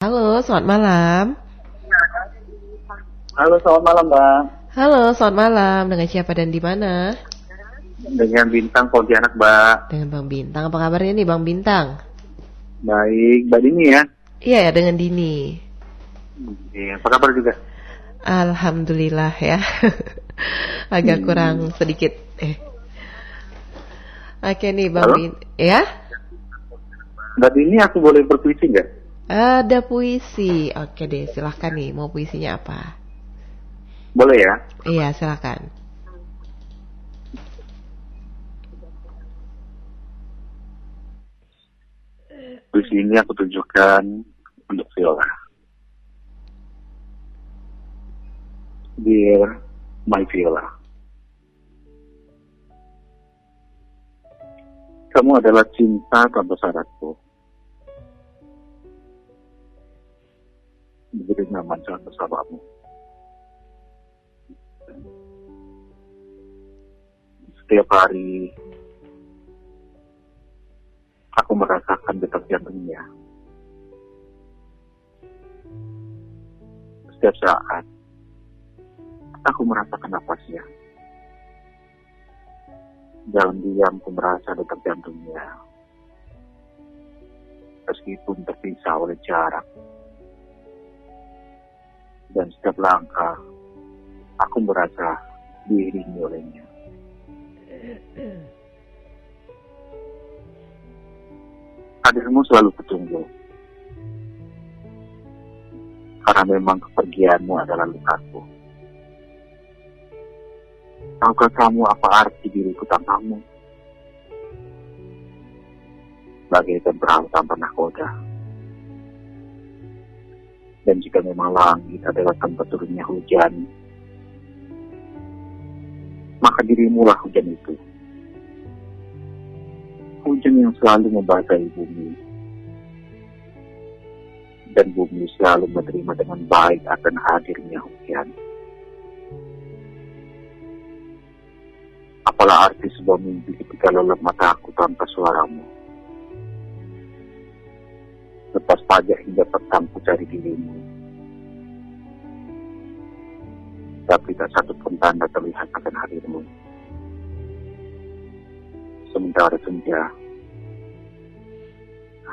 Halo, selamat malam. Halo, selamat malam, Bang. Halo, selamat malam. Dengan siapa dan di mana? Dengan Bintang Pontianak, Mbak. Dengan Bang Bintang. Apa kabarnya nih, Bang Bintang? Baik, Mbak Dini ya. Iya ya, dengan Dini. Iya, apa kabar juga? Alhamdulillah ya. Agak Hmm. kurang sedikit. Eh. Oke nih, Bang Halo? Bin. Ya? Mbak Dini aku boleh berpuisi nggak? Ada puisi. Oke deh, silahkan nih. Mau puisinya apa? Boleh ya? Iya, silahkan. Puisi ini aku tunjukkan untuk Viola. Dear my Viola. Kamu adalah cinta tanpa syaratku. Begitu nyaman jalan bersamamu. Setiap hari aku merasakan detak jantungnya. Setiap saat aku merasakan napasnya. Dalam diam aku merasa detak jantungnya. Meskipun terpisah oleh jarak. Dan setiap langkah aku merasa diiringi olehnya. Hadirmu selalu kutunggu. Karena memang kepergianmu adalah lukaku. Tahukah kamu apa arti diriku tanpamu? Bagaikan perahu tanpa nahkoda. Dan jika memang langit adalah tempat turunnya hujan, maka dirimulah hujan itu. Hujan yang selalu membasahi bumi. Dan bumi selalu menerima dengan baik akan hadirnya hujan. Apalah arti sebuah mimpi ketika lelap mataku tanpa suaramu. Lepas pajak hingga petang ku cari dirimu. Tapi tak satu pun tanda terlihat akan hadirmu. Sementara senja,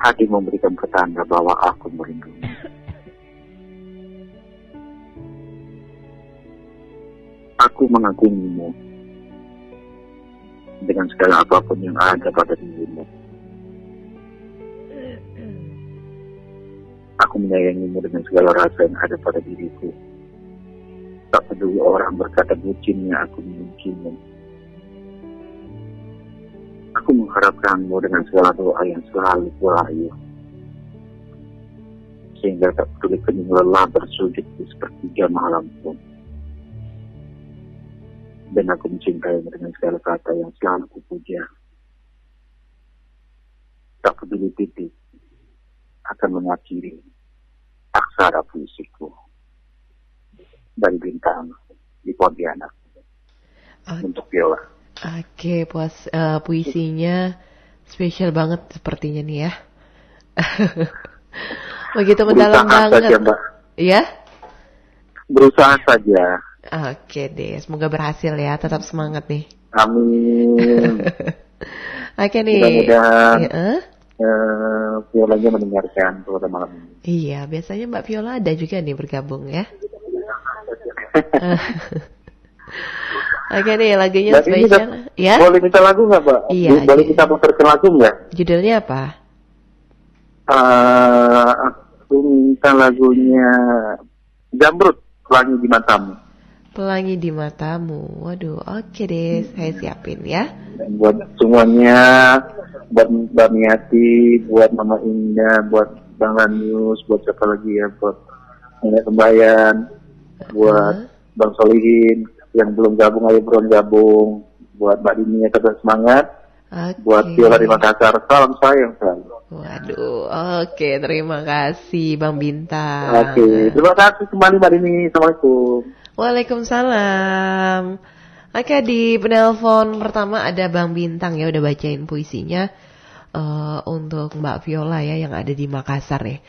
hadir memberikan pertanda bahwa aku merindu. Aku mengagumimu dengan segala apa pun yang ada pada dirimu. Aku menyayangimu dengan segala rasa yang ada pada diriku. Tak peduli orang berkata bucinnya aku memilikimu. Aku mengharapkanmu dengan segala doa yang selalu kurayu. Sehingga tak peduli kening lelah bersujud di sepertiga malam pun. Dan aku mencintaimu dengan segala kata yang selalu kupuja. Tak peduli titik akan mengakhiri aksara puisiku dari bintang di Pontianak Oke. untuk Viola. Oke, puas eh, puisinya spesial banget sepertinya nih ya. Begitu mendalam Berusaha banget. saja, Mbak. Ya? Berusaha saja. Oke deh, semoga berhasil ya. Tetap semangat nih. Amin. Oke nih. Mudah-mudahan Iya, eh? eh, Violanya mendengarkan pada malam ini. Iya, biasanya Mbak Viola ada juga nih bergabung ya. Oke nih, lagunya ini spesial. Ya? Boleh minta lagu nggak, Mbak? Iya, Boleh kita putarkan lagu nggak? Judulnya apa? Eh, aku minta lagunya Jamrut, Pelangi di Matamu. Pelangi di matamu. Waduh, oke deh, saya siapin ya. Dan buat semuanya, buat Mbak Miati, buat Mama Indah, buat Bang Lanius, buat siapa lagi ya, buat Nenek Kembayan, buat Bang Solihin, yang belum gabung ayo belum gabung, buat Mbak Dini yang tetap semangat, Oke. buat Viola di Makassar, salam sayang selalu. Waduh, oke, terima kasih Bang Bintang. Oke, terima kasih kembali Mbak Dini, Assalamualaikum. Waalaikumsalam. Oke, di penelpon pertama ada Bang Bintang ya, udah bacain puisinya eh, untuk Mbak Viola ya yang ada di Makassar ya.